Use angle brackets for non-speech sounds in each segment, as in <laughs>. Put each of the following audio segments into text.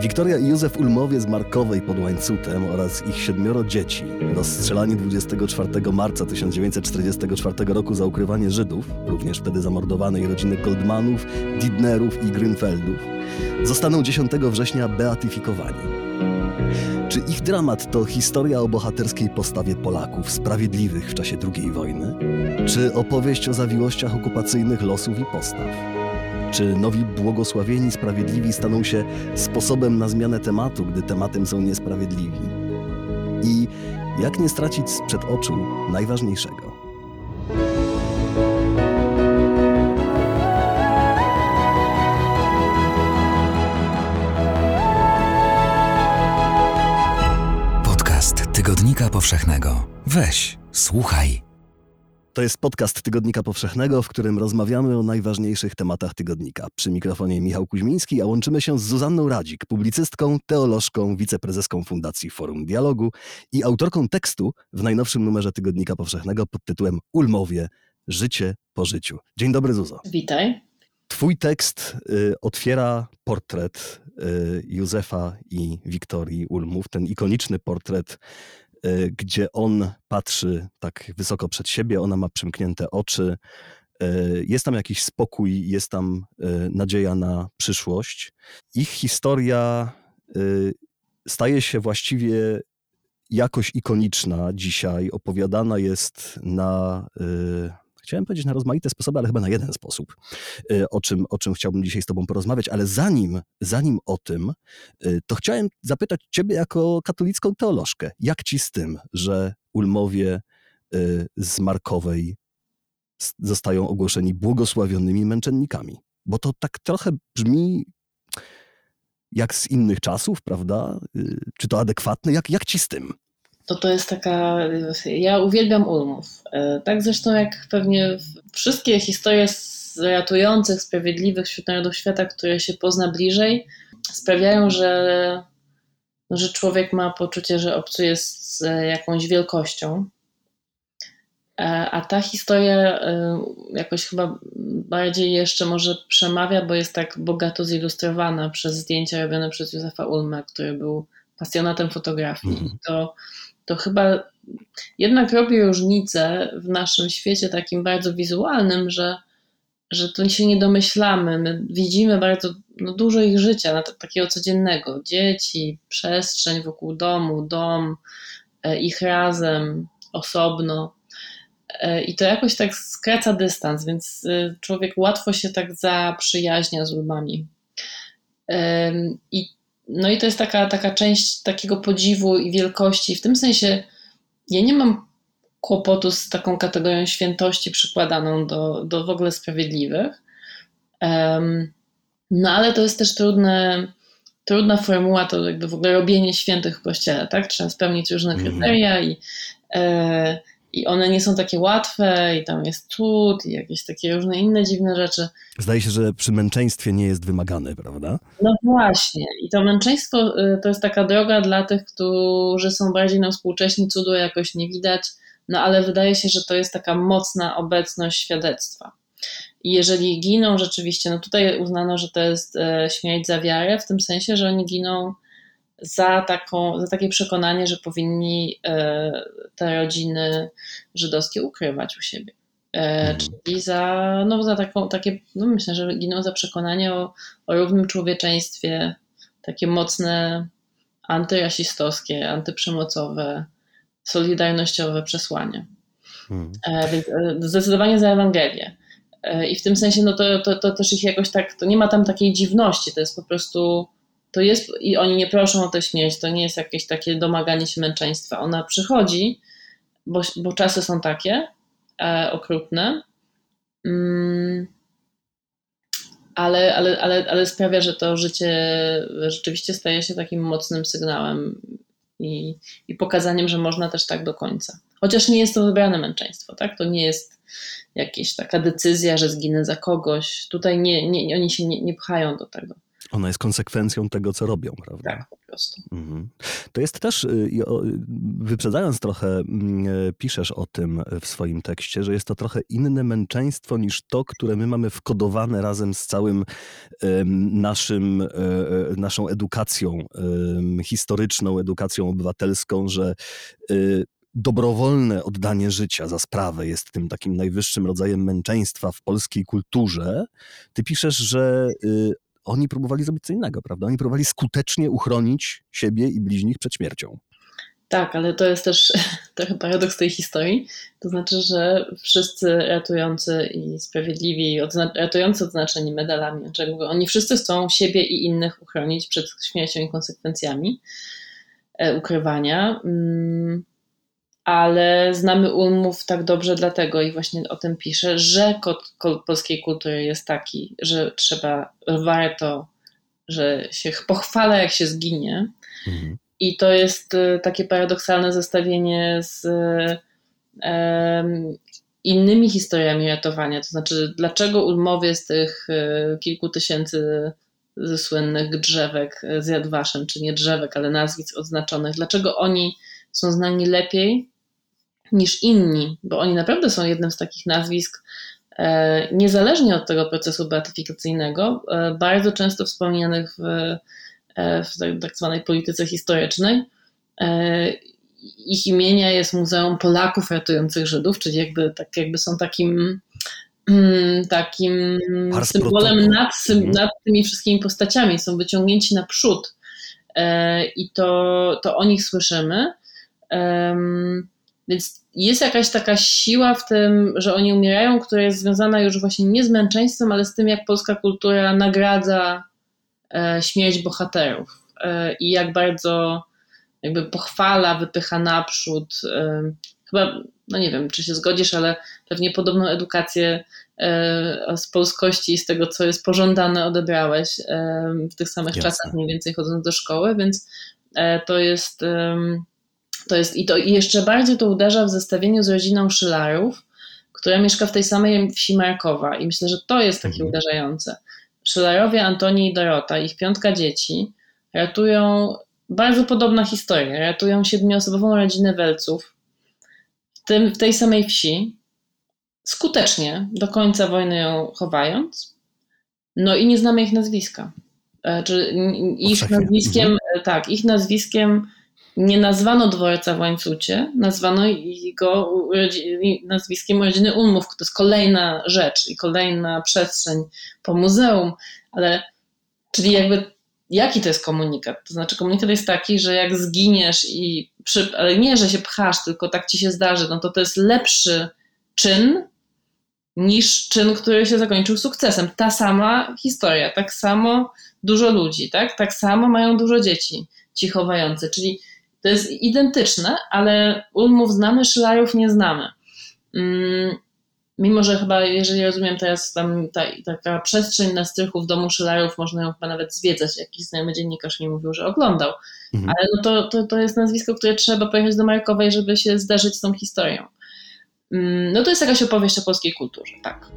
Wiktoria i Józef Ulmowie z Markowej pod Łańcutem oraz ich siedmioro dzieci, rozstrzelani 24 marca 1944 roku za ukrywanie Żydów, również wtedy zamordowanej rodziny Goldmanów, Didnerów i Grünfeldów, zostaną 10 września beatyfikowani. Czy ich dramat to historia o bohaterskiej postawie Polaków sprawiedliwych w czasie II wojny? Czy opowieść o zawiłościach okupacyjnych losów i postaw? Czy nowi błogosławieni sprawiedliwi staną się sposobem na zmianę tematu, gdy tematem są niesprawiedliwi? I jak nie stracić sprzed oczu najważniejszego? Podcast Tygodnika Powszechnego. Weź, słuchaj. To jest podcast Tygodnika Powszechnego, w którym rozmawiamy o najważniejszych tematach tygodnika. Przy mikrofonie Michał Kuźmiński, a łączymy się z Zuzanną Radzik, publicystką, teolożką, wiceprezeską Fundacji Forum Dialogu i autorką tekstu w najnowszym numerze Tygodnika Powszechnego pod tytułem Ulmowie Życie po życiu. Dzień dobry, Zuzo. Witaj. Twój tekst y, otwiera portret y, Józefa i Wiktorii Ulmów, ten ikoniczny portret gdzie on patrzy tak wysoko przed siebie, ona ma przymknięte oczy. Y, jest tam jakiś spokój, jest tam y, nadzieja na przyszłość. Ich historia staje się właściwie jakoś ikoniczna dzisiaj. Opowiadana jest na Chciałem powiedzieć na rozmaite sposoby, ale chyba na jeden sposób, y, o czym, o czym chciałbym dzisiaj z Tobą porozmawiać. Ale zanim, zanim o tym, y, to chciałem zapytać Ciebie jako katolicką teolożkę, jak Ci z tym, że Ulmowie y, z Markowej zostają ogłoszeni błogosławionymi męczennikami? Bo to tak trochę brzmi jak z innych czasów, prawda? Czy to adekwatne? Jak, jak Ci z tym? To to jest taka. Ja uwielbiam Ulmów. E, tak zresztą jak pewnie wszystkie historie z ratujących, sprawiedliwych wśród narodów świata, które się pozna bliżej, sprawiają, że, że człowiek ma poczucie, że obcuje z jakąś wielkością. E, a ta historia e, jakoś chyba bardziej jeszcze może przemawia, bo jest tak bogato zilustrowana przez zdjęcia robione przez Józefa Ulma, który był pasjonatem fotografii. Mm. To to chyba jednak robi różnicę w naszym świecie takim bardzo wizualnym, że, że to się nie domyślamy. My widzimy bardzo no, dużo ich życia, takiego codziennego. Dzieci, przestrzeń wokół domu, dom, e, ich razem, osobno. E, I to jakoś tak skraca dystans, więc e, człowiek łatwo się tak zaprzyjaźnia z ulmami. I no i to jest taka, taka część takiego podziwu i wielkości. W tym sensie ja nie mam kłopotu z taką kategorią świętości przykładaną do, do w ogóle sprawiedliwych. Um, no ale to jest też trudne, trudna formuła, to jakby w ogóle robienie świętych w kościele, tak? Trzeba spełnić różne mhm. kryteria i e, i one nie są takie łatwe, i tam jest cud, i jakieś takie różne inne dziwne rzeczy. Zdaje się, że przy męczeństwie nie jest wymagane, prawda? No właśnie. I to męczeństwo y, to jest taka droga dla tych, którzy są bardziej na współcześni, cudu jakoś nie widać, no ale wydaje się, że to jest taka mocna obecność świadectwa. I jeżeli giną rzeczywiście, no tutaj uznano, że to jest e, śmierć za wiarę, w tym sensie, że oni giną za, taką, za takie przekonanie, że powinni e, te rodziny żydowskie ukrywać u siebie. E, mhm. Czyli za, no, za taką, takie, no myślę, że giną za przekonanie o, o równym człowieczeństwie, takie mocne antyrasistowskie, antyprzemocowe, solidarnościowe przesłanie. Hmm. Więc zdecydowanie za Ewangelię. I w tym sensie, no to, to, to też ich jakoś tak, to nie ma tam takiej dziwności, to jest po prostu to jest, i oni nie proszą o tę śmierć, to nie jest jakieś takie domaganie się męczeństwa. Ona przychodzi, bo, bo czasy są takie e, okrutne, mm, ale, ale, ale, ale sprawia, że to życie rzeczywiście staje się takim mocnym sygnałem i, i pokazaniem, że można też tak do końca. Chociaż nie jest to wybrane męczeństwo, tak? To nie jest jakaś taka decyzja, że zginę za kogoś. Tutaj nie, nie, oni się nie, nie pchają do tego. Ona jest konsekwencją tego, co robią, prawda? Tak, po prostu. Mhm. To jest też, y, o- wyprzedzając trochę, mm, e, piszesz o tym w swoim tekście, że jest to trochę inne męczeństwo niż to, które my mamy wkodowane razem z całym naszym, e, e, naszą edukacją historyczną, edukacją obywatelską, że y, dobrowolne oddanie życia za sprawę jest tym takim najwyższym rodzajem męczeństwa w polskiej kulturze. Ty piszesz, że y, oni próbowali zrobić co innego, prawda? Oni próbowali skutecznie uchronić siebie i bliźnich przed śmiercią. Tak, ale to jest też <laughs> trochę paradoks tej historii. To znaczy, że wszyscy ratujący i sprawiedliwi, odzna- ratujący odznaczeni medalami, znaczy oni wszyscy chcą siebie i innych uchronić przed śmiercią i konsekwencjami e, ukrywania. Mm, ale znamy Ulmów tak dobrze dlatego i właśnie o tym piszę, że kod, kod polskiej kultury jest taki, że trzeba, warto, że się pochwala jak się zginie, Mhm. i to jest y, takie paradoksalne zestawienie z innymi historiami ratowania. To znaczy, dlaczego Ulmowie z tych y, kilku tysięcy y, słynnych drzewek z Jadwaszem, czy nie drzewek, ale nazwisk odznaczonych, dlaczego oni są znani lepiej niż inni? Bo oni naprawdę są jednym z takich nazwisk, e, niezależnie od tego procesu beatyfikacyjnego, e, bardzo często wspomnianych w e, w tak, tak zwanej polityce historycznej. Ich imienia jest Muzeum Polaków Ratujących Żydów, czyli jakby, tak jakby są takim mm, takim symbolem nad, Mhm. nad tymi wszystkimi postaciami, są wyciągnięci naprzód i to, to o nich słyszymy. Więc jest jakaś taka siła w tym, że oni umierają, która jest związana już właśnie nie z męczeństwem, ale z tym, jak polska kultura nagradza e, śmierć bohaterów e, i jak bardzo jakby pochwala, wypycha naprzód. e, Chyba, no nie wiem, czy się zgodzisz, ale pewnie podobną edukację e, z polskości i z tego, co jest pożądane, odebrałeś e, w tych samych Jasne. czasach, mniej więcej chodząc do szkoły, więc e, to jest, to jest i to i jeszcze bardziej to uderza w zestawieniu z rodziną Szylarów, która mieszka w tej samej wsi Markowa i myślę, że to jest takie Mhm. uderzające. Szylarowie, Antoni i Dorota, ich piątka dzieci, ratują bardzo podobna historia. Ratują siedmioosobową rodzinę Welców w, tym, w tej samej wsi, skutecznie, do końca wojny ją chowając. No i nie znamy ich nazwiska. E, Czy ich nazwiskiem, e, tak, ich nazwiskiem nie nazwano dworca w Łańcucie, nazwano go nazwiskiem rodziny Ulmów. To jest kolejna rzecz i kolejna przestrzeń po muzeum, ale czyli jakby jaki to jest komunikat? To znaczy komunikat jest taki, że jak zginiesz i przy, ale nie, że się pchasz, tylko tak ci się zdarzy, no to to jest lepszy czyn niż czyn, który się zakończył sukcesem. Ta sama historia, tak samo dużo ludzi, tak? Tak samo mają dużo dzieci ci czyli to jest identyczne, ale Ulmów znamy, Szylarów nie znamy. Mm, Mimo, że chyba, jeżeli rozumiem teraz, tam ta, taka przestrzeń na strychu w domu Szylarów, można ją chyba nawet zwiedzać. Jakiś znajomy dziennikarz mi mówił, że oglądał. Mhm. Ale no to, to, to jest nazwisko, które trzeba pojechać do Markowej, żeby się zdarzyć z tą historią. Mm, No to jest jakaś opowieść o polskiej kulturze, tak.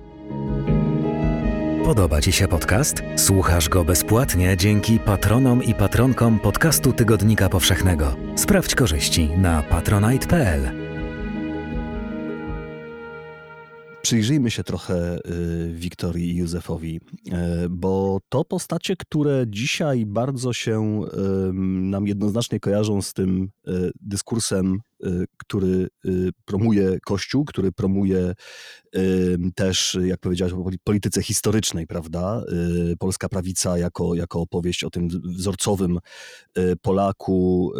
Podoba Ci się podcast? Słuchasz go bezpłatnie dzięki patronom i patronkom podcastu Tygodnika Powszechnego. Sprawdź korzyści na patronite.pl. Przyjrzyjmy się trochę y, Wiktorii i Józefowi, y, bo to postacie, które dzisiaj bardzo się nam jednoznacznie kojarzą z tym y, dyskursem, który y, promuje Kościół, który promuje ym, też, jak powiedziałeś, o poli- polityce historycznej, prawda? Y, Polska prawica jako, jako opowieść o tym wzorcowym y, Polaku.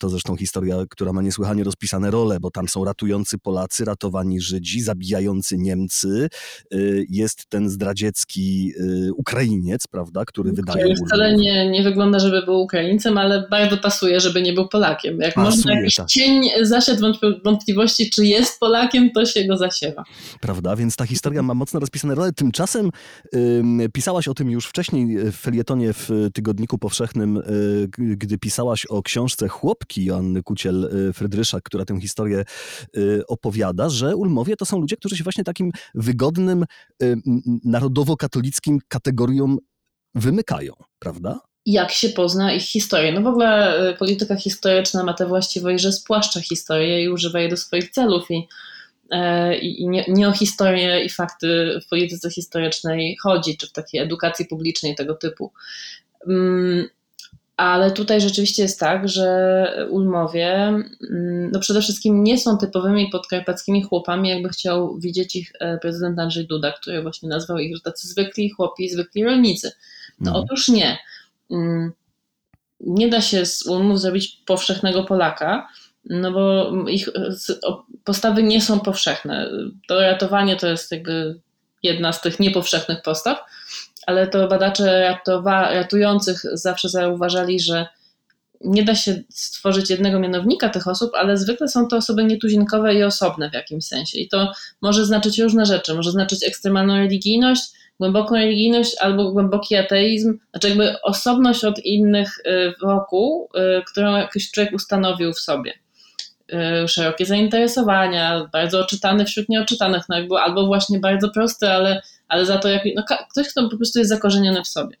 To zresztą historia, która ma niesłychanie rozpisane role, bo tam są ratujący Polacy, ratowani Żydzi, zabijający Niemcy. Y, Jest ten zdradziecki y, Ukrainiec, prawda, który wydaje Który wcale nie, nie wygląda, żeby był Ukraińcem, ale bardzo pasuje, żeby nie był Polakiem. Jak Pasuje, można jakiś tak. cień wątp- wątpliwości, czy jest Polakiem, to się go zasiewa. prawda? Więc ta historia ma mocno rozpisane role. Tymczasem ym, pisałaś o tym już wcześniej w felietonie w Tygodniku Powszechnym, y, gdy pisałaś o książce Chłopki Joanny Kuciel-Frydryszak, która tę historię y, opowiada, że Ulmowie to są ludzie, którzy się właśnie takim wygodnym, y, narodowo-katolickim kategoriom wymykają. prawda? Jak się pozna ich historię. No w ogóle y, polityka historyczna ma tę właściwość, że spłaszcza historię i używa jej do swoich celów i e, i nie, nie, o historię i fakty w polityce historycznej chodzi, czy w takiej edukacji publicznej tego typu. Mm, ale tutaj rzeczywiście jest tak, że Ulmowie mm, no przede wszystkim nie są typowymi podkarpackimi chłopami, jakby chciał widzieć ich e, prezydent Andrzej Duda, który właśnie nazwał ich, że tacy zwykli chłopi, zwykli rolnicy. No mhm. otóż nie. Mm, nie da się z Ulmów zrobić powszechnego Polaka, no bo ich postawy nie są powszechne. To ratowanie to jest jakby jedna z tych niepowszechnych postaw, ale to badacze ratowa, ratujących zawsze zauważali, że nie da się stworzyć jednego mianownika tych osób, ale zwykle są to osoby nietuzinkowe i osobne w jakimś sensie. I to może znaczyć różne rzeczy. Może znaczyć ekstremalną religijność, głęboką religijność albo głęboki ateizm, znaczy jakby osobność od innych y, wokół, y, którą jakiś człowiek ustanowił w sobie. Y, szerokie zainteresowania, bardzo oczytany wśród nieoczytanych, no jakby, albo właśnie bardzo prosty, ale ale za to jak, no, ktoś, kto po prostu jest zakorzeniony w sobie.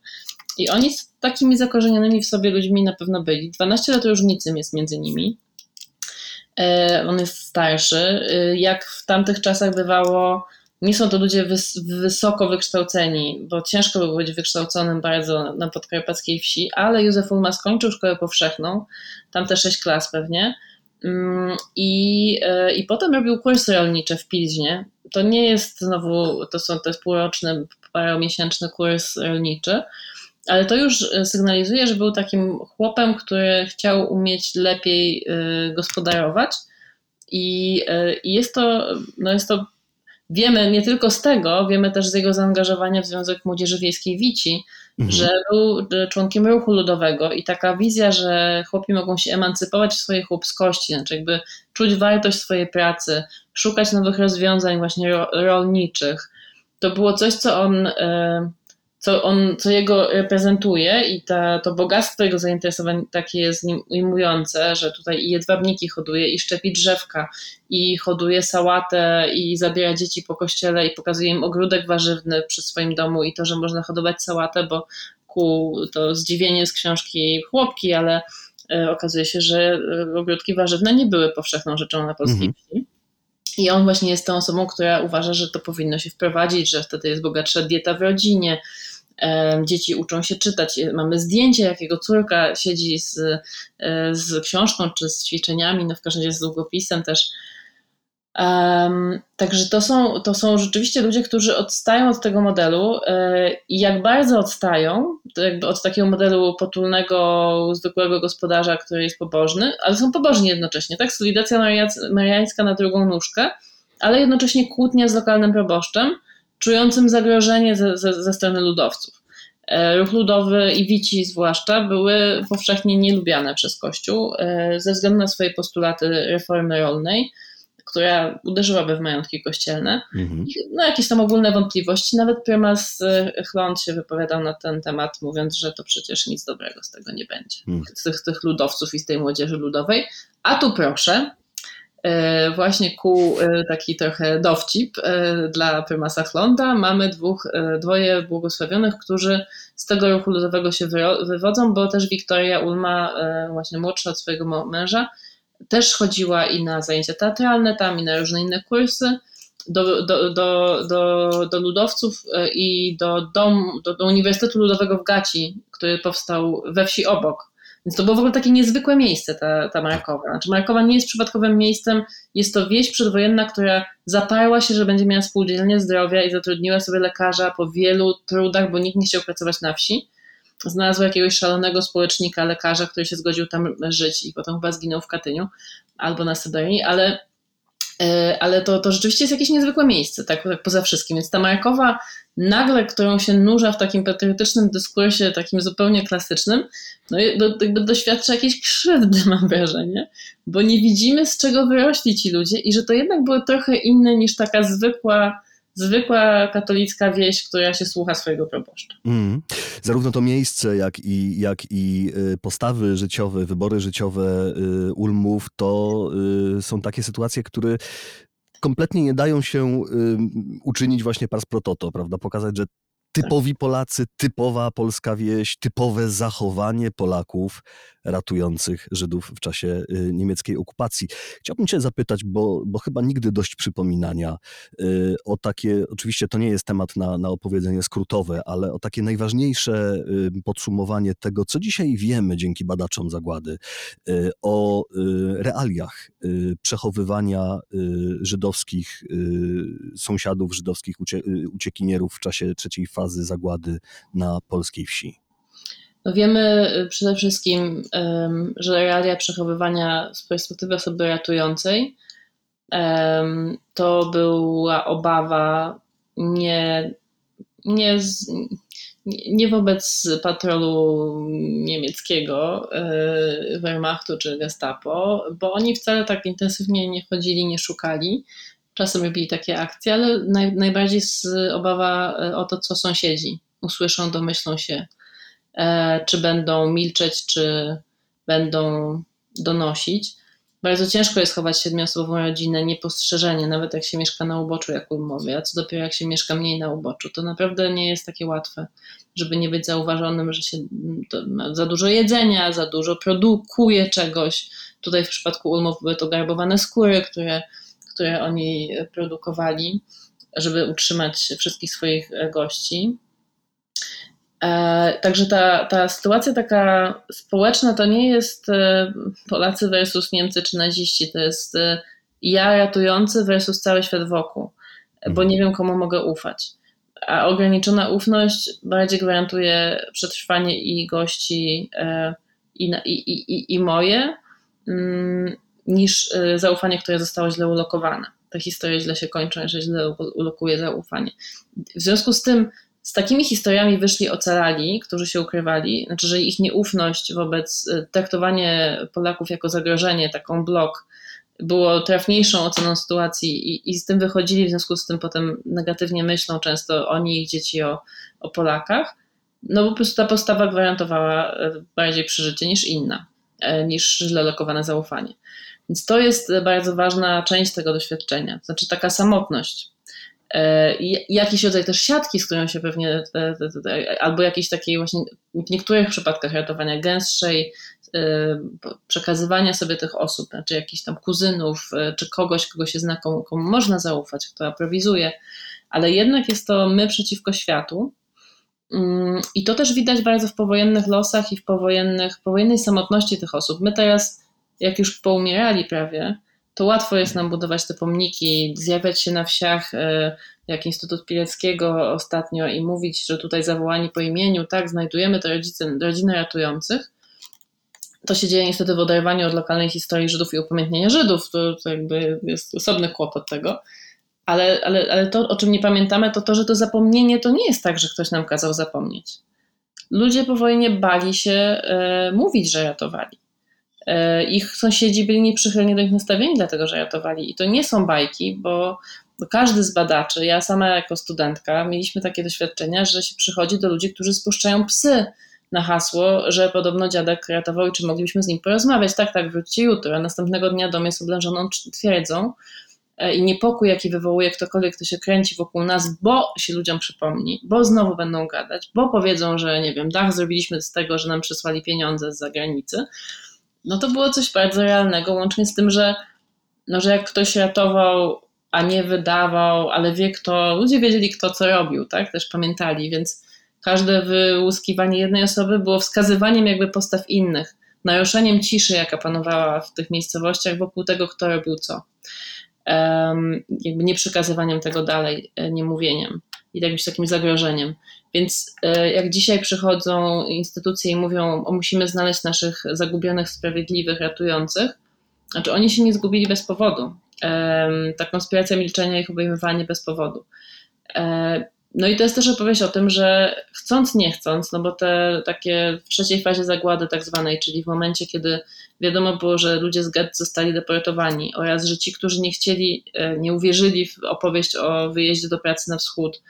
I oni z takimi zakorzenionymi w sobie ludźmi na pewno byli. 12 lat różnicy jest między nimi. On jest starszy. Jak w tamtych czasach bywało, nie są to ludzie wys wysoko wykształceni, bo ciężko by być wykształconym bardzo na podkarpackiej wsi, ale Józef Ulma skończył szkołę powszechną, tam te sześć klas pewnie. Mm, I, e, I potem robił kursy rolnicze w Pilźnie to nie jest znowu, to są te półroczny, paromiesięczny kurs rolniczy, ale to już sygnalizuje, że był takim chłopem, który chciał umieć lepiej y, gospodarować i, i jest to, no jest to wiemy nie tylko z tego, wiemy też z jego zaangażowania w Związek Młodzieży Wiejskiej Wici, mhm. że był członkiem ruchu ludowego i taka wizja, że chłopi mogą się emancypować w swojej chłopskości, znaczy jakby czuć wartość swojej pracy, szukać nowych rozwiązań właśnie rolniczych. To było coś, co on, e, co on, co jego reprezentuje i ta, to bogactwo jego zainteresowań takie jest nim ujmujące, że tutaj i jedwabniki hoduje, i szczepi drzewka, i hoduje sałatę, i zabiera dzieci po kościele i pokazuje im ogródek warzywny przy swoim domu i to, że można hodować sałatę, bo ku to zdziwienie z książki chłopki, ale e, okazuje się, że e, ogródki warzywne nie były powszechną rzeczą na polskiej -hmm. wsi. I on właśnie jest tą osobą, która uważa, że to powinno się wprowadzić, że wtedy jest bogatsza dieta w rodzinie, dzieci uczą się czytać. Mamy zdjęcie, jak jego córka siedzi z, e, z książką czy z ćwiczeniami, no w każdym razie z długopisem też Um, także to są, to są rzeczywiście ludzie, którzy odstają od tego modelu yy, i jak bardzo odstają, to jakby od takiego modelu potulnego, zwykłego gospodarza, który jest pobożny, ale są pobożni jednocześnie, tak? Solidacja mariańska na drugą nóżkę, ale jednocześnie kłótnia z lokalnym proboszczem, czującym zagrożenie ze, ze, ze strony ludowców. E, ruch ludowy i wici zwłaszcza były powszechnie nielubiane przez Kościół e, ze względu na swoje postulaty reformy rolnej która uderzyłaby w majątki kościelne. Mhm. No, jakieś tam ogólne wątpliwości. Nawet prymas y, Chląd się wypowiadał na ten temat, mówiąc, że to przecież nic dobrego z tego nie będzie. Mhm. Z tych, tych ludowców i z tej młodzieży ludowej. A tu proszę, właśnie ku y, taki trochę dowcip dla prymasa Chląda. Mamy dwóch, dwoje błogosławionych, którzy z tego ruchu ludowego się wywodzą, bo też Wiktoria Ulma, właśnie młodsza od swojego męża, też chodziła i na zajęcia teatralne tam, i na różne inne kursy do, do, do, do, do ludowców e, i do, dom, do, do Uniwersytetu Ludowego w Gaci, który powstał we wsi obok. Więc to było w ogóle takie niezwykłe miejsce, ta, ta Markowa. Znaczy, Markowa nie jest przypadkowym miejscem, jest to wieś przedwojenna, która zaparła się, że będzie miała spółdzielnię zdrowia i zatrudniła sobie lekarza po wielu trudach, bo nikt nie chciał pracować na wsi znalazła jakiegoś szalonego społecznika, lekarza, który się zgodził tam żyć i potem chyba zginął w Katyniu albo na Syberii, ale, ale to, to rzeczywiście jest jakieś niezwykłe miejsce, tak, tak poza wszystkim. Więc ta Markowa nagle, którą się nurza w takim patriotycznym dyskursie, takim zupełnie klasycznym, no do, jakby doświadcza jakiejś krzywdy, <laughs> mam wrażenie, bo nie widzimy, z czego wyrośli ci ludzie i że to jednak było trochę inne niż taka zwykła zwykła katolicka wieś, która się słucha swojego proboszcza. Mm. Zarówno to miejsce, jak i, jak i y, postawy życiowe, wybory życiowe y, Ulmów, to y, są takie sytuacje, które kompletnie nie dają się uczynić właśnie pars pro toto, prawda? Pokazać, że typowi Polacy, typowa polska wieś, typowe zachowanie Polaków ratujących Żydów w czasie y, niemieckiej okupacji. Chciałbym Cię zapytać, bo, bo chyba nigdy dość przypominania y, o takie, oczywiście to nie jest temat na, na opowiedzenie skrótowe, ale o takie najważniejsze y, podsumowanie tego, co dzisiaj wiemy dzięki badaczom zagłady, o realiach przechowywania żydowskich sąsiadów, żydowskich uciekinierów w czasie trzeciej fazy zagłady na polskiej wsi. No wiemy y, przede wszystkim, że realia przechowywania z perspektywy osoby ratującej to była obawa nie, nie, nie wobec patrolu niemieckiego, y, Wehrmachtu czy Gestapo, bo oni wcale tak intensywnie nie chodzili, nie szukali. Czasem robili takie akcje, ale naj, najbardziej z obawa y, o to, co sąsiedzi usłyszą, domyślą się E, czy będą milczeć, czy będą donosić. Bardzo ciężko jest chować siedmioosobową rodzinę niepostrzeżenie, nawet jak się mieszka na uboczu, jak mówię, a co dopiero jak się mieszka mniej na uboczu. To naprawdę nie jest takie łatwe, żeby nie być zauważonym, że się za dużo jedzenia, za dużo produkuje czegoś. Tutaj w przypadku Ulmów były to garbowane skóry, które, które oni produkowali, żeby utrzymać wszystkich swoich gości. E, także ta, ta sytuacja taka społeczna to nie jest e, Polacy versus Niemcy czy naziści, to jest e, ja ratujący versus cały świat wokół, bo nie wiem komu mogę ufać. A ograniczona ufność bardziej gwarantuje przetrwanie i gości i, i, i, i moje, mm, niż zaufanie, które zostało źle ulokowane. Te historie źle się kończą, jeżeli źle ulokuje zaufanie. W związku z tym z takimi historiami wyszli ocalali, którzy się ukrywali, znaczy, że ich nieufność wobec y, traktowanie Polaków jako zagrożenie, taką blok, było trafniejszą oceną sytuacji i, i z tym wychodzili, w związku z tym potem negatywnie myślą często oni i ich dzieci o, o Polakach. No po prostu ta postawa gwarantowała y, bardziej przeżycie niż inna, y, niż źle lokowane zaufanie. Więc to jest bardzo ważna część tego doświadczenia, znaczy taka samotność, E, jakiś rodzaj też siatki, z którą się pewnie, albo jakiejś takiej właśnie w niektórych przypadkach ratowania gęstszej, e, przekazywania sobie tych osób, znaczy jakichś tam kuzynów, e, czy kogoś, kogo się zna, komu, komu można zaufać, kto aprowizuje, ale jednak jest to my przeciwko światu. Mm, I to też widać bardzo w powojennych losach i w powojennych, powojennej samotności tych osób. My teraz, jak już poumierali prawie, to łatwo jest nam budować te pomniki, zjawiać się na wsiach, e, jak Instytut Pileckiego ostatnio i mówić, że tutaj zawołani po imieniu, tak, znajdujemy te rodzice, rodziny ratujących. To się dzieje niestety w oderwaniu od lokalnej historii Żydów i upamiętnienia Żydów. To, to jakby jest osobny kłopot tego. Ale, ale, ale to, o czym nie pamiętamy, to to, że to zapomnienie to nie jest tak, że ktoś nam kazał zapomnieć. Ludzie po wojnie bali się e, mówić, że ratowali. E, ich sąsiedzi byli nieprzychylnie do nich nastawieni, dlatego że ratowali. I to nie są bajki, bo każdy z badaczy, ja sama jako studentka, mieliśmy takie doświadczenia, że się przychodzi do ludzi, którzy spuszczają psy na hasło, że podobno dziadek ratował i czy moglibyśmy z nim porozmawiać. Tak, tak, wróćcie jutro. A następnego dnia dom jest oblężoną twierdzą i niepokój, jaki wywołuje ktokolwiek, kto się kręci wokół nas, bo się ludziom przypomni, bo znowu będą gadać, bo powiedzą, że nie wiem, dach zrobiliśmy z tego, że nam przysłali pieniądze z zagranicy no to było coś bardzo realnego, łącznie z tym, że, no, że jak ktoś ratował, a nie wydawał, ale wie kto, ludzie wiedzieli kto co robił, tak, też pamiętali, więc każde wyłuskiwanie jednej osoby było wskazywaniem jakby postaw innych, naruszeniem ciszy, jaka panowała w tych miejscowościach wokół tego, kto robił co. Jakby nie przekazywaniem tego dalej, e, nie mówieniem i jakimś takim zagrożeniem. Więc e, jak dzisiaj przychodzą instytucje i mówią, o musimy znaleźć naszych zagubionych, sprawiedliwych, ratujących, znaczy oni się nie zgubili bez powodu. Ta konspiracja milczenia ich obejmowanie bez powodu. E, no i to jest też opowieść o tym, że chcąc, nie chcąc, no bo te takie w trzeciej fazie zagłady tak zwanej, czyli w momencie, kiedy wiadomo było, że ludzie z get zostali deportowani oraz, że ci, którzy nie chcieli, e, nie uwierzyli w opowieść o wyjeździe do pracy na wschód,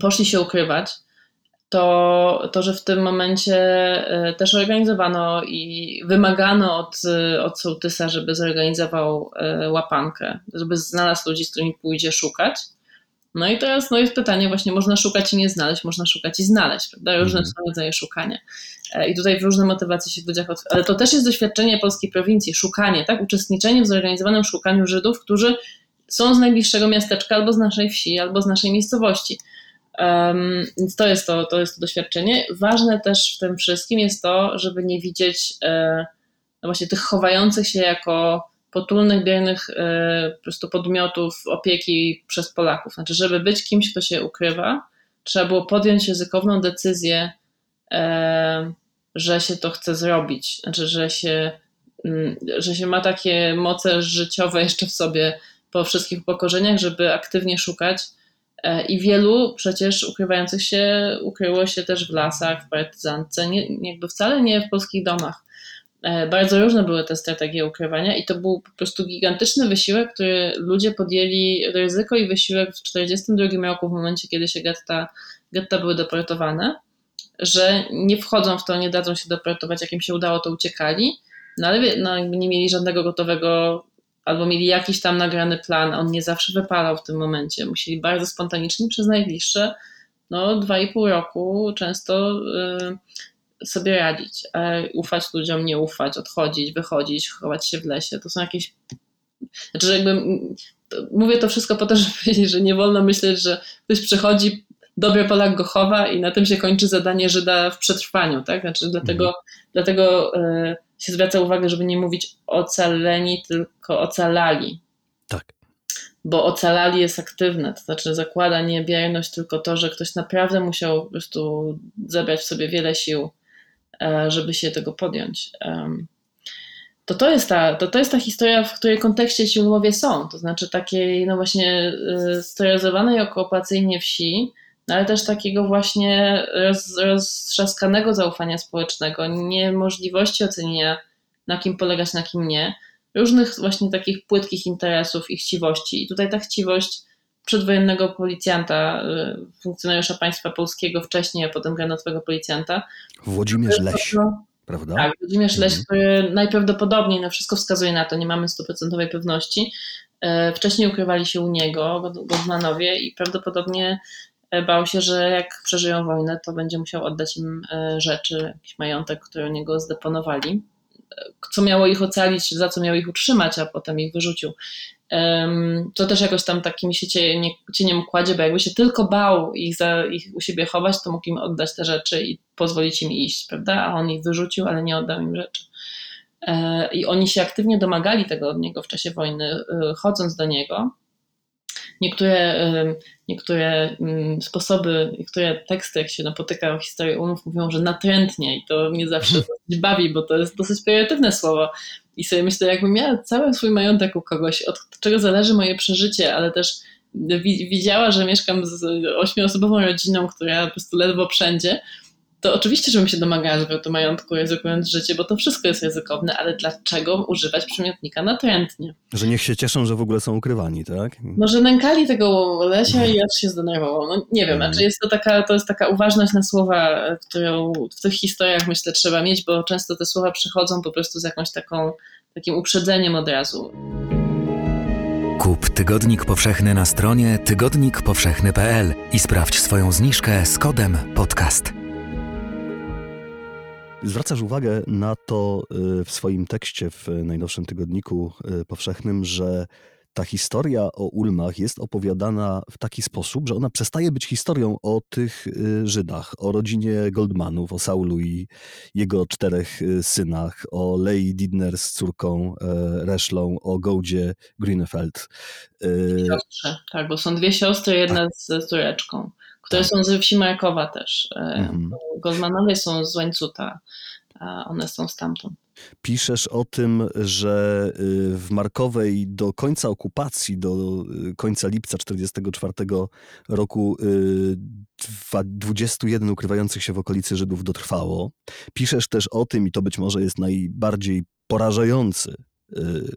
poszli się ukrywać, to, to, że w tym momencie e, też organizowano i wymagano od, od sołtysa, żeby zorganizował e, łapankę, żeby znalazł ludzi, z którymi pójdzie szukać. No i teraz no jest pytanie, właśnie można szukać i nie znaleźć, można szukać i znaleźć, prawda? Różne Mhm. są rodzaje szukania. E, I tutaj różne motywacje się w ludziach, od... ale to też jest doświadczenie polskiej prowincji, szukanie, tak? Uczestniczenie w zorganizowanym szukaniu Żydów, którzy są z najbliższego miasteczka, albo z naszej wsi, albo z naszej miejscowości. Um, więc to jest to, to jest to doświadczenie. Ważne też w tym wszystkim jest to, żeby nie widzieć e, no właśnie tych chowających się jako potulnych, biernych e, po prostu podmiotów opieki przez Polaków. Znaczy, żeby być kimś, kto się ukrywa, trzeba było podjąć ryzykowną decyzję, e, że się to chce zrobić. Znaczy, że się, mm, że się ma takie moce życiowe jeszcze w sobie po wszystkich upokorzeniach, żeby aktywnie szukać. E, I wielu przecież ukrywających się ukryło się też w lasach, w partyzantce, nie, jakby wcale nie w polskich domach. E, Bardzo różne były te strategie ukrywania i to był po prostu gigantyczny wysiłek, który ludzie podjęli ryzyko i wysiłek w 1942 roku, w momencie kiedy się getta, getta były deportowane, że nie wchodzą w to, nie dadzą się deportować, jak im się udało, to uciekali, no ale no, jakby nie mieli żadnego gotowego, albo mieli jakiś tam nagrany plan, on nie zawsze wypalał w tym momencie. Musieli bardzo spontanicznie przez najbliższe no, dwa i pół roku często y, sobie radzić. Ufać ludziom, nie ufać, odchodzić, wychodzić, chować się w lesie. To są jakieś. Znaczy, że jakby. mówię to wszystko po to, żeby powiedzieć, że nie wolno myśleć, że ktoś przychodzi, dobry Polak go chowa i na tym się kończy zadanie Żyda w przetrwaniu, tak? Znaczy, dlatego, dlatego y, się zwraca uwagę, żeby nie mówić ocaleni, tylko ocalali Tak. bo ocalali jest aktywne, to znaczy zakłada nie bierność, tylko to, że ktoś naprawdę musiał po prostu zebrać w sobie wiele sił, e, żeby się tego podjąć. To to jest ta, to, to jest ta historia, w której kontekście ci ulmowie są, to znaczy takiej no właśnie y, sterylizowanej okupacyjnie wsi, ale też takiego właśnie roz, roztrzaskanego zaufania społecznego, niemożliwości ocenienia na kim polegać, na kim nie, różnych właśnie takich płytkich interesów i chciwości. I tutaj ta chciwość przedwojennego policjanta, y, funkcjonariusza państwa polskiego wcześniej, a potem granatowego policjanta. Włodzimierz Leś, prawda? Tak, Włodzimierz Leś, Mhm. który najprawdopodobniej, no wszystko wskazuje na to, nie mamy stuprocentowej pewności, e, wcześniej ukrywali się u niego, God- Goldmanowie i prawdopodobnie bał się, że jak przeżyją wojnę, to będzie musiał oddać im e, rzeczy, jakiś majątek, który u niego zdeponowali, e, co miało ich ocalić, za co miał ich utrzymać, a potem ich wyrzucił. To też jakoś tam takim się cienie, cieniem kładzie, bo jakby się tylko bał ich, za, ich u siebie chować, to mógł im oddać te rzeczy i pozwolić im iść, prawda? A on ich wyrzucił, ale nie oddał im rzeczy. E, I oni się aktywnie domagali tego od niego w czasie wojny, e, chodząc do niego. Niektóre, niektóre mm, sposoby, niektóre teksty, jak się napotyka o historii umów, mówią, że natrętnie i to mnie zawsze <laughs> dosyć bawi, bo to jest dosyć pejoratywne słowo. I sobie myślę, jakbym miała cały swój majątek u kogoś, od czego zależy moje przeżycie, ale też wi- widziała, że mieszkam z ośmioosobową rodziną, która po prostu ledwo wszędzie, to oczywiście, żebym się domagała zwrotu majątku, ryzykując życie, bo to wszystko jest ryzykowne, ale dlaczego używać przymiotnika natrętnie? Że niech się cieszą, że w ogóle są ukrywani, tak? Może nękali tego Lesia i aż się zdenerwował. No nie wiem, znaczy jest to taka, to jest taka uważność na słowa, którą w tych historiach myślę trzeba mieć, bo często te słowa przychodzą po prostu z jakąś taką, takim uprzedzeniem od razu. Kup Tygodnik Powszechny na stronie tygodnikpowszechny.pl i sprawdź swoją zniżkę z kodem podcast. Zwracasz uwagę na to y, w swoim tekście w najnowszym tygodniku y, powszechnym, że ta historia o Ulmach jest opowiadana w taki sposób, że ona przestaje być historią o tych y, Żydach, o rodzinie Goldmanów, o Saulu i jego czterech synach, o Lei Didner z córką e, Reszlą, o Gołdzie Grünefeld. Y, Siostrze, tak, bo są dwie siostry, jedna z córeczką, które Tak. są ze wsi Markowa też. E, Mhm. Goldmanowie są z Łańcuta, a one są stamtąd. Piszesz o tym, że y, w Markowej do końca okupacji, do y, końca lipca 1944 roku y, dwa- 21 ukrywających się w okolicy Żydów dotrwało. Piszesz też o tym, i to być może jest najbardziej porażający y,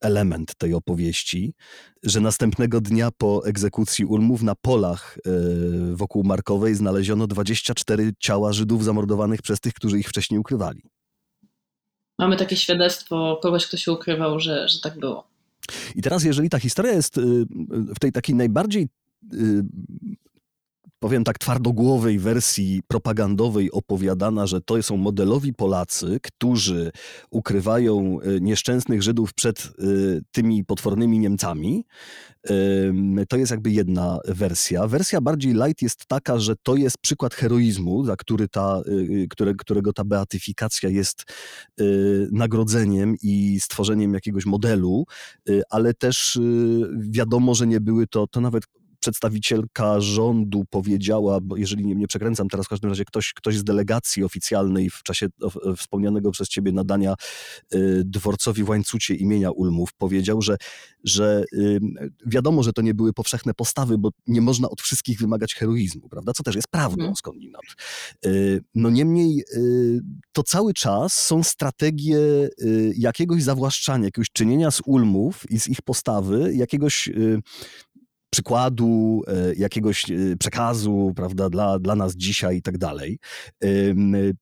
element tej opowieści, że następnego dnia po egzekucji Ulmów na polach y, wokół Markowej znaleziono 24 ciała Żydów zamordowanych przez tych, którzy ich wcześniej ukrywali. Mamy takie świadectwo kogoś, kto się ukrywał, że, że tak było. I teraz, jeżeli ta historia jest y, w tej takiej najbardziej powiem tak, twardogłowej wersji propagandowej opowiadana, że to są modelowi Polacy, którzy ukrywają e, nieszczęsnych Żydów przed e, tymi potwornymi Niemcami. To jest jakby jedna wersja. Wersja bardziej light jest taka, że to jest przykład heroizmu, za który ta, e, które, którego ta beatyfikacja jest nagrodzeniem i stworzeniem jakiegoś modelu, ale też wiadomo, że nie były to, to nawet przedstawicielka rządu powiedziała, bo jeżeli nie, nie przekręcam teraz, w każdym razie ktoś, ktoś z delegacji oficjalnej w czasie wspomnianego przez ciebie nadania y, dworcowi w Łańcucie imienia Ulmów powiedział, że, że wiadomo, że to nie były powszechne postawy, bo nie można od wszystkich wymagać heroizmu, prawda? Co też jest prawdą mm. skądinąd. Y, no niemniej y, to cały czas są strategie jakiegoś zawłaszczania, jakiegoś czynienia z Ulmów i z ich postawy, jakiegoś przykładu, e, jakiegoś e, przekazu, prawda, dla, dla nas dzisiaj i tak dalej.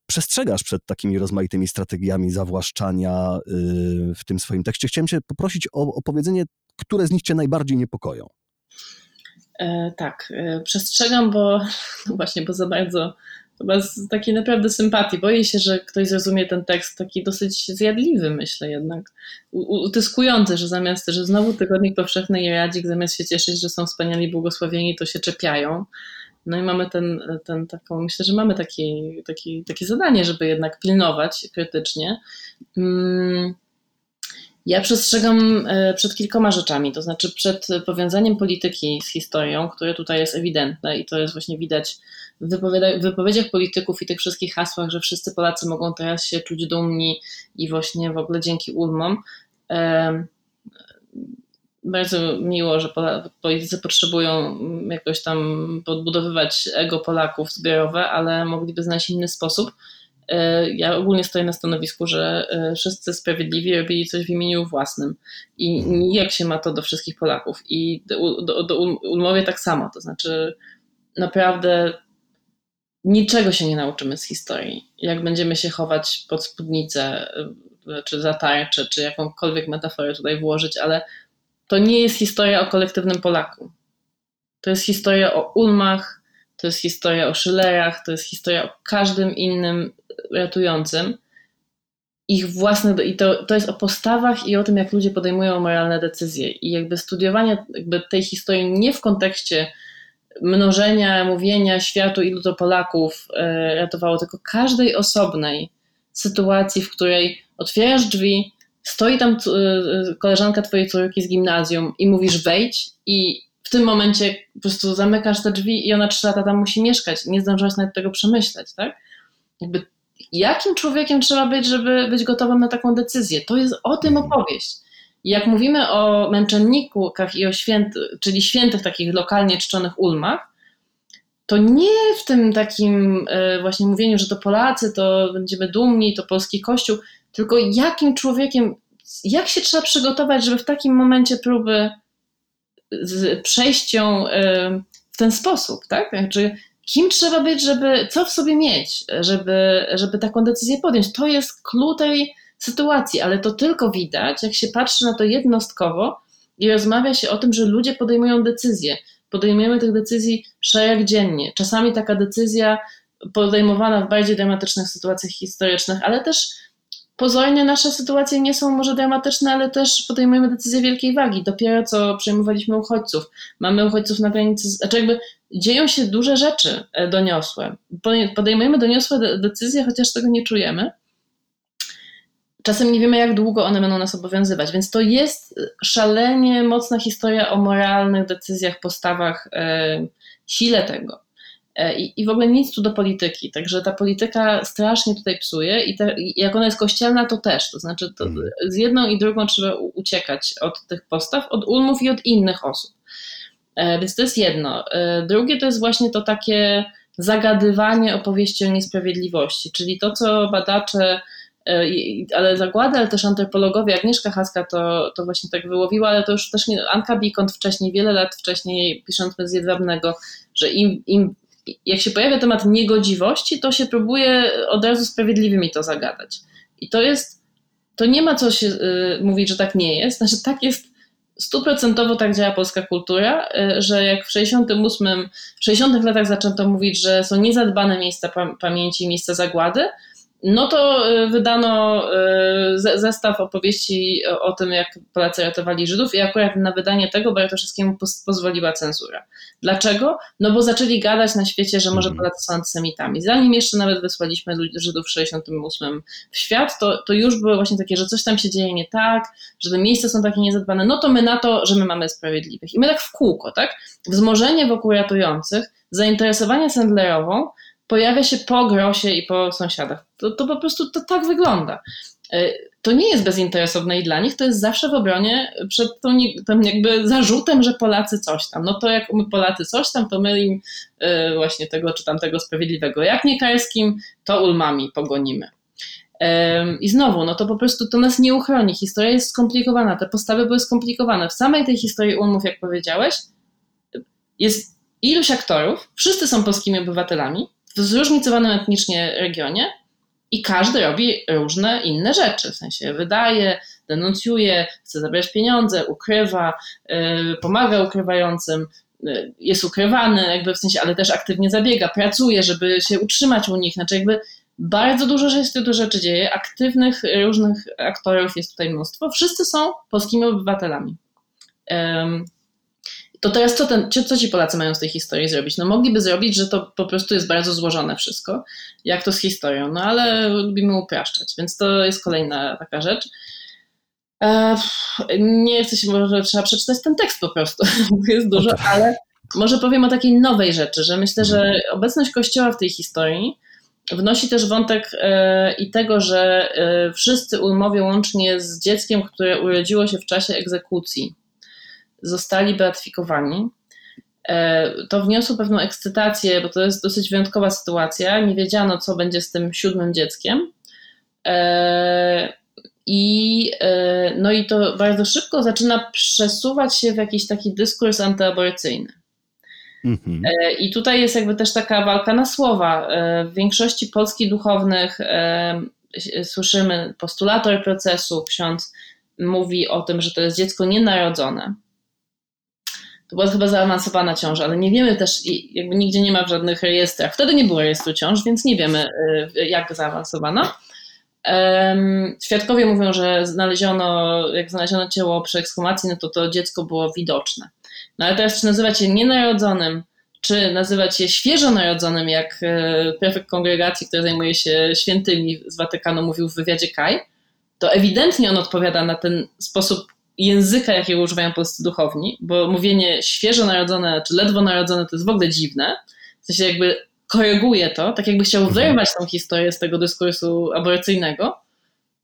Przestrzegasz przed takimi rozmaitymi strategiami zawłaszczania e, w tym swoim tekście. Chciałem cię poprosić o opowiedzenie, które z nich cię najbardziej niepokoją. E, tak, e, przestrzegam, bo <laughs> no właśnie, bo za bardzo chyba z takiej naprawdę sympatii. Boję się, że ktoś zrozumie ten tekst taki dosyć zjadliwy, myślę jednak. Utyskujący, że zamiast, że znowu Tygodnik Powszechny i Radzik zamiast się cieszyć, że są wspaniali błogosławieni, to się czepiają. No i mamy ten, ten taką, myślę, że mamy taki, taki, takie zadanie, żeby jednak pilnować krytycznie. Hmm ja przestrzegam e, przed kilkoma rzeczami, to znaczy przed powiązaniem polityki z historią, które tutaj jest ewidentne i to jest właśnie widać w wypowiedziach polityków i tych wszystkich hasłach, że wszyscy Polacy mogą teraz się czuć dumni i właśnie w ogóle dzięki ulmom. Bardzo miło, że politycy potrzebują jakoś tam podbudowywać ego Polaków zbiorowe, ale mogliby znaleźć inny sposób ja ogólnie stoję na stanowisku, że e, wszyscy sprawiedliwi robili coś w imieniu własnym i jak się ma to do wszystkich Polaków. I do, do, do Ulmowie tak samo, to znaczy naprawdę niczego się nie nauczymy z historii. Jak będziemy się chować pod spódnicę, e, czy za tarczę, czy jakąkolwiek metaforę tutaj włożyć, ale to nie jest historia o kolektywnym Polaku. To jest historia o Ulmach, to jest historia o Schillerach, to jest historia o każdym innym ratującym. Ich własne, i to, to jest o postawach i o tym, jak ludzie podejmują moralne decyzje. I jakby studiowanie jakby tej historii nie w kontekście mnożenia, mówienia światu, ilu to Polaków e, ratowało, tylko każdej osobnej sytuacji, w której otwierasz drzwi, stoi tam e, koleżanka twojej córki z gimnazjum i mówisz wejdź i w tym momencie po prostu zamykasz te drzwi i ona trzy lata tam musi mieszkać. Nie zdążyłaś nawet tego przemyśleć, tak? Jakby jakim człowiekiem trzeba być, żeby być gotowym na taką decyzję? To jest o tym mhm. opowieść. Jak mówimy o męczennikach i o świętych, czyli świętych takich lokalnie czczonych ulmach, to nie w tym takim e, właśnie mówieniu, że to Polacy, to będziemy dumni, to polski kościół, tylko jakim człowiekiem, jak się trzeba przygotować, żeby w takim momencie próby z przejścią w ten sposób, tak? Znaczy, kim trzeba być, żeby, co w sobie mieć, żeby, żeby taką decyzję podjąć. To jest klucz tej sytuacji, ale to tylko widać, jak się patrzy na to jednostkowo i rozmawia się o tym, że ludzie podejmują decyzje. Podejmujemy tych decyzji szereg dziennie. Czasami taka decyzja podejmowana w bardziej dramatycznych sytuacjach historycznych, ale też pozornie nasze sytuacje nie są może dramatyczne, ale też podejmujemy decyzje wielkiej wagi. Dopiero co przejmowaliśmy uchodźców. Mamy uchodźców na granicy, znaczy jakby dzieją się duże rzeczy e, doniosłe. Podejmujemy doniosłe decyzje, chociaż tego nie czujemy. Czasem nie wiemy, jak długo one będą nas obowiązywać, więc to jest szalenie mocna historia o moralnych decyzjach, postawach, e, sile tego. E, I, I w ogóle nic tu do polityki. Także ta polityka strasznie tutaj psuje i, te, jak ona jest kościelna, to też. To znaczy, to mhm. z jedną i drugą trzeba uciekać od tych postaw, od ulmów i od innych osób. E, więc to jest jedno. E, drugie to jest właśnie to takie zagadywanie opowieści o niesprawiedliwości, czyli to, co badacze, ale zagłady, ale też antropologowie, Agnieszka Haska to, to właśnie tak wyłowiła, ale to już też nie, Anka Bikont wcześniej, wiele lat wcześniej, pisząc bez jedwabnego, że im, im jak się pojawia temat niegodziwości, to się próbuje od razu sprawiedliwymi to zagadać. I to jest, to nie ma co się y, mówić, że tak nie jest, znaczy tak jest stuprocentowo tak działa polska kultura, y, że jak w 68, w 60 latach zaczęto mówić, że są niezadbane miejsca pamięci, miejsca zagłady, no to y, wydano y, zestaw opowieści o tym, jak Polacy ratowali Żydów i akurat na wydanie tego Bartoszewskiemu pozwoliła cenzura. Dlaczego? No bo zaczęli gadać na świecie, że może mhm. Polacy są antysemitami. Zanim jeszcze nawet wysłaliśmy Żydów w 68 w świat, to, to już były właśnie takie, że coś tam się dzieje nie tak, że te miejsca są takie niezadbane, no to my na to, że my mamy sprawiedliwych. I my tak w kółko, tak? Wzmożenie wokół ratujących, zainteresowanie Sandlerową, pojawia się po grosie i po sąsiadach. To, to po prostu to tak wygląda. E, to nie jest bezinteresowne i dla nich to jest zawsze w obronie przed tą, tym jakby zarzutem, że Polacy coś tam. No to jak my Polacy coś tam, to my im e, właśnie tego czy tamtego sprawiedliwego. Jak nie Karskim, to ulmami pogonimy. I znowu, no to po prostu to nas nie uchroni. Historia jest skomplikowana, te postawy były skomplikowane. W samej tej historii Ulmów, jak powiedziałeś, jest iluś aktorów, wszyscy są polskimi obywatelami, w zróżnicowanym etnicznie regionie i każdy robi różne inne rzeczy. W sensie wydaje, denuncjuje, chce zabrać pieniądze, ukrywa, yy, pomaga ukrywającym, yy, jest ukrywany, jakby w sensie, ale też aktywnie zabiega, pracuje, żeby się utrzymać u nich. Znaczy, jakby bardzo dużo się z rzeczy dzieje. Aktywnych różnych aktorów jest tutaj mnóstwo. Wszyscy są polskimi obywatelami. To teraz co, ten, co ci Polacy mają z tej historii zrobić? No mogliby zrobić, że to po prostu jest bardzo złożone wszystko, jak to z historią, no ale lubimy upraszczać, więc to jest kolejna taka rzecz. E, nie chcę się, może trzeba przeczytać ten tekst po prostu, <laughs> bo jest dużo, okay. ale może powiem o takiej nowej rzeczy, że myślę, że obecność Kościoła w tej historii wnosi też wątek e, i tego, że e, wszyscy ulmowie łącznie z dzieckiem, które urodziło się w czasie egzekucji, zostali beatyfikowani, e, to wniosło pewną ekscytację, bo to jest dosyć wyjątkowa sytuacja. Nie wiedziano, co będzie z tym siódmym dzieckiem. E, I, e, no i to bardzo szybko zaczyna przesuwać się w jakiś taki dyskurs antyaborcyjny. Mhm. I tutaj jest jakby też taka walka na słowa. W większości polskich duchownych słyszymy postulator procesu, ksiądz mówi o tym, że to jest dziecko nienarodzone. To była chyba zaawansowana ciąża, ale nie wiemy też, jakby nigdzie nie ma w żadnych rejestrach. Wtedy nie było rejestru ciąż, więc nie wiemy, y, jak zaawansowana. Świadkowie mówią, że znaleziono, jak znaleziono ciało przy ekshumacji, no to to dziecko było widoczne. No ale teraz, czy nazywać je nienarodzonym, czy nazywać je świeżo narodzonym, jak y, prefekt kongregacji, który zajmuje się świętymi z Watykanu, mówił w wywiadzie Kaj, to ewidentnie on odpowiada na ten sposób języka, jakiego używają polscy duchowni, bo mówienie świeżo narodzone czy ledwo narodzone to jest w ogóle dziwne. W sensie jakby koryguje to, tak jakby chciał mhm. wyrwać tą historię z tego dyskursu aborcyjnego,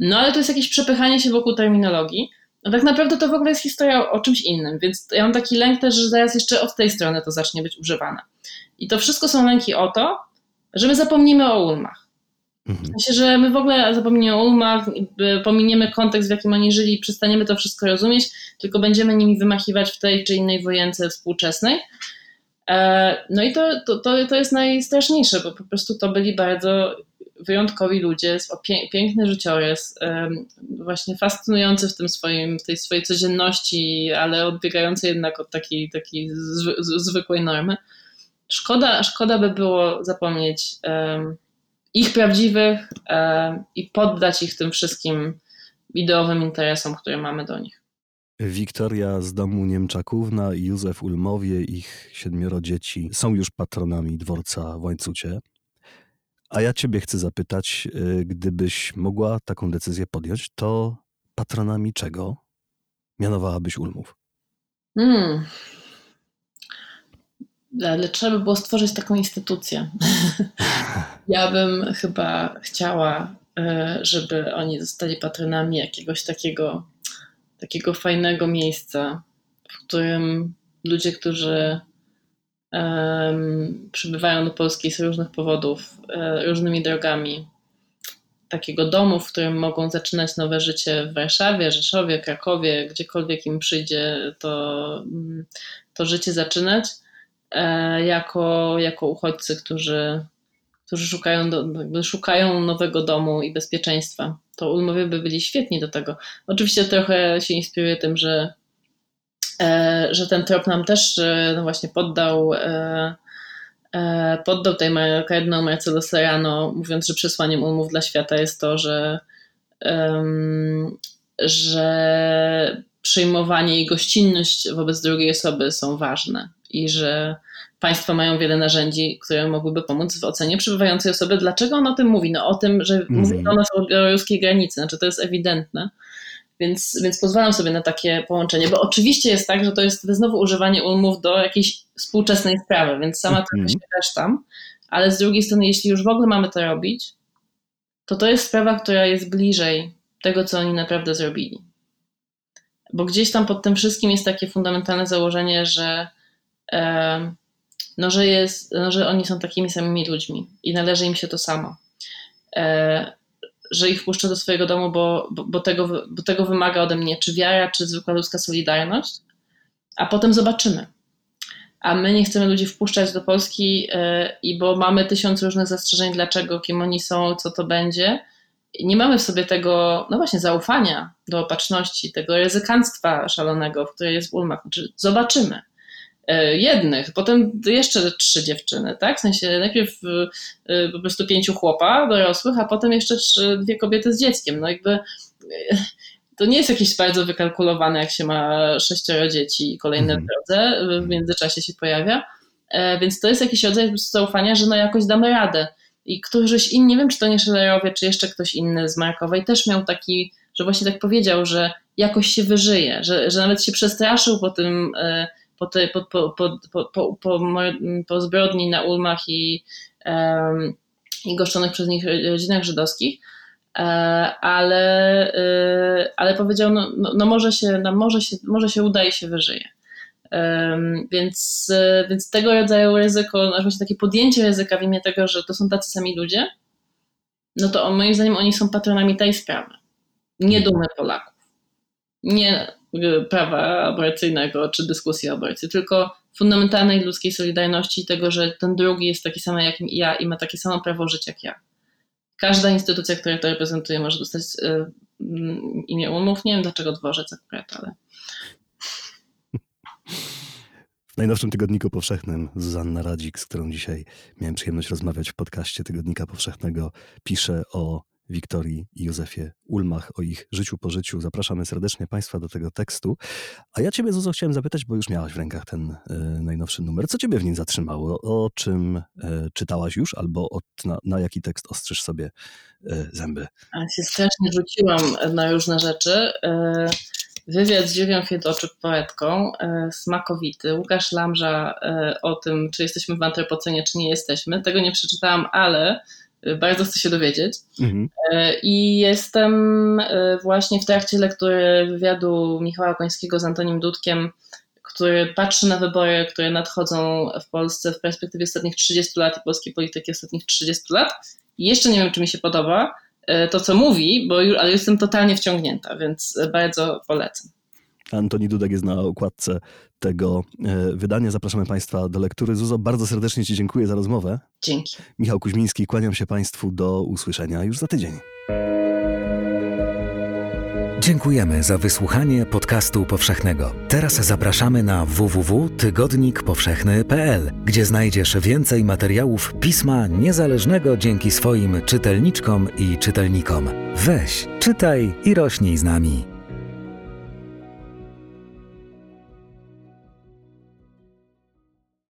no ale to jest jakieś przepychanie się wokół terminologii. No tak naprawdę to w ogóle jest historia o czymś innym, więc ja mam taki lęk też, że zaraz jeszcze od tej strony to zacznie być używane. I to wszystko są lęki o to, że my zapomnimy o ulmach Mhm. Myślę, że my w ogóle zapomniemy o umach, pominiemy kontekst, w jakim oni żyli, przestaniemy to wszystko rozumieć, tylko będziemy nimi wymachiwać w tej czy innej wojence współczesnej. E, no i to, to, to, to jest najstraszniejsze, bo po prostu to byli bardzo wyjątkowi ludzie, piękny życiorys, właśnie fascynujący w tym swoim, w tej swojej codzienności, ale odbiegający jednak od takiej, takiej zwykłej normy. Szkoda, szkoda by było zapomnieć ich prawdziwych e, i poddać ich tym wszystkim ideowym interesom, które mamy do nich. Wiktoria z domu Niemczakówna i Józef Ulmowie, ich siedmioro dzieci, są już patronami dworca w Łańcucie. A ja ciebie chcę zapytać, e, gdybyś mogła taką decyzję podjąć, to patronami czego mianowałabyś Ulmów? Hmm ale trzeba by było stworzyć taką instytucję. <laughs> ja bym chyba chciała, e, żeby oni zostali patronami jakiegoś takiego, takiego fajnego miejsca, w którym ludzie, którzy um, przybywają do Polski z różnych powodów, e, różnymi drogami, takiego domu, w którym mogą zaczynać nowe życie w Warszawie, Rzeszowie, Krakowie, gdziekolwiek im przyjdzie to, to życie zaczynać jako, jako uchodźcy, którzy, którzy szukają, do, szukają nowego domu i bezpieczeństwa. To Ulmowie by byli świetni do tego. Oczywiście trochę się inspiruję tym, że że ten trop nam też no właśnie poddał, poddał tej kardynał Marcelo Serrano, mówiąc, że przesłaniem umów dla świata jest to, że, że przyjmowanie i gościnność wobec drugiej osoby są ważne i że państwa mają wiele narzędzi, które mogłyby pomóc w ocenie przybywającej osoby. Dlaczego on o tym mówi? No o tym, że mm. mówi o nas o białoruskiej granicy, znaczy to jest ewidentne. Więc, więc pozwalam sobie na takie połączenie, bo oczywiście jest tak, że to jest znowu używanie umów do jakiejś współczesnej sprawy, więc sama mm. trochę się też tam, ale z drugiej strony, jeśli już w ogóle mamy to robić, to to jest sprawa, która jest bliżej tego, co oni naprawdę zrobili. Bo gdzieś tam pod tym wszystkim jest takie fundamentalne założenie, że no, że, jest, no, że oni są takimi samymi ludźmi i należy im się to samo. Że ich wpuszczę do swojego domu, bo, bo, bo, tego, bo tego wymaga ode mnie czy wiara, czy zwykła ludzka solidarność, a potem zobaczymy. A my nie chcemy ludzi wpuszczać do Polski e, i bo mamy tysiąc różnych zastrzeżeń, dlaczego, kim oni są, co to będzie. Nie mamy w sobie tego, no właśnie, zaufania do opatrzności, tego ryzykanstwa szalonego, w której jest w Ulmach. Znaczy, zobaczymy. E, jednych, potem jeszcze trzy dziewczyny, tak? W sensie najpierw e, po prostu pięciu chłopa dorosłych, a potem jeszcze trzy, dwie kobiety z dzieckiem. No jakby e, to nie jest jakieś bardzo wykalkulowane, jak się ma sześcioro dzieci i kolejne w drodze, w międzyczasie się pojawia, więc to jest jakiś rodzaj zaufania, że no jakoś damy radę. I któryś inni, nie wiem czy to nie Schillerowie, czy jeszcze ktoś inny z Markowej też miał taki, że właśnie tak powiedział, że jakoś się wyżyje, że, że nawet się przestraszył po tym po, te, po, po, po, po, po, po zbrodni na Ulmach i, um, i goszczonych przez nich rodzinach żydowskich, e, ale, e, ale powiedział, no, no, no, może, się, no może, się, może się uda i się wyżyje. Um, więc, więc tego rodzaju ryzyko, no właśnie takie podjęcie ryzyka w imię tego, że to są tacy sami ludzie, no to moim zdaniem oni są patronami tej sprawy. Nie dumy Polaków. Nie prawa aborcyjnego czy dyskusji o aborcji, tylko fundamentalnej ludzkiej solidarności tego, że ten drugi jest taki sam jak ja i ma takie samo prawo żyć jak ja. Każda instytucja, która to reprezentuje, może dostać y, imię umów. Nie wiem dlaczego dworzec akurat, ale. W najnowszym Tygodniku Powszechnym Zuzanna Radzik, z którą dzisiaj miałem przyjemność rozmawiać w podcaście Tygodnika Powszechnego, pisze o Wiktorii i Józefie Ulmach, o ich życiu po życiu. Zapraszamy serdecznie Państwa do tego tekstu. A ja Ciebie, Zuzo, chciałem zapytać, bo już miałaś w rękach ten y, najnowszy numer. Co Ciebie w nim zatrzymało? O czym y, czytałaś już albo od, na, na, jaki tekst ostrzysz sobie y, zęby? A się strasznie rzuciłam na różne rzeczy. Wywiad z Dziwią Fiedoczuk, poetką, smakowity. Łukasz Lamża o tym, czy jesteśmy w antropocenie, czy nie jesteśmy. Tego nie przeczytałam, ale bardzo chcę się dowiedzieć. Mhm. E, I jestem e, właśnie w trakcie lektury wywiadu Michała Końskiego z Antonim Dudkiem, który patrzy na wybory, które nadchodzą w Polsce w perspektywie ostatnich 30 lat i polskiej polityki ostatnich 30 lat. I jeszcze nie wiem, czy mi się podoba to, co mówi, bo ale jestem totalnie wciągnięta, więc bardzo polecam. Antoni Dudek jest na okładce tego e, wydania. Zapraszamy Państwa do lektury. Zuzo, bardzo serdecznie Ci dziękuję za rozmowę. Dzięki. Michał Kuźmiński, kłaniam się Państwu do usłyszenia już za tydzień. Dziękujemy za wysłuchanie podcastu powszechnego. Teraz zapraszamy na www.tygodnikpowszechny.pl, gdzie znajdziesz więcej materiałów pisma niezależnego dzięki swoim czytelniczkom i czytelnikom. Weź, czytaj i rośnij z nami.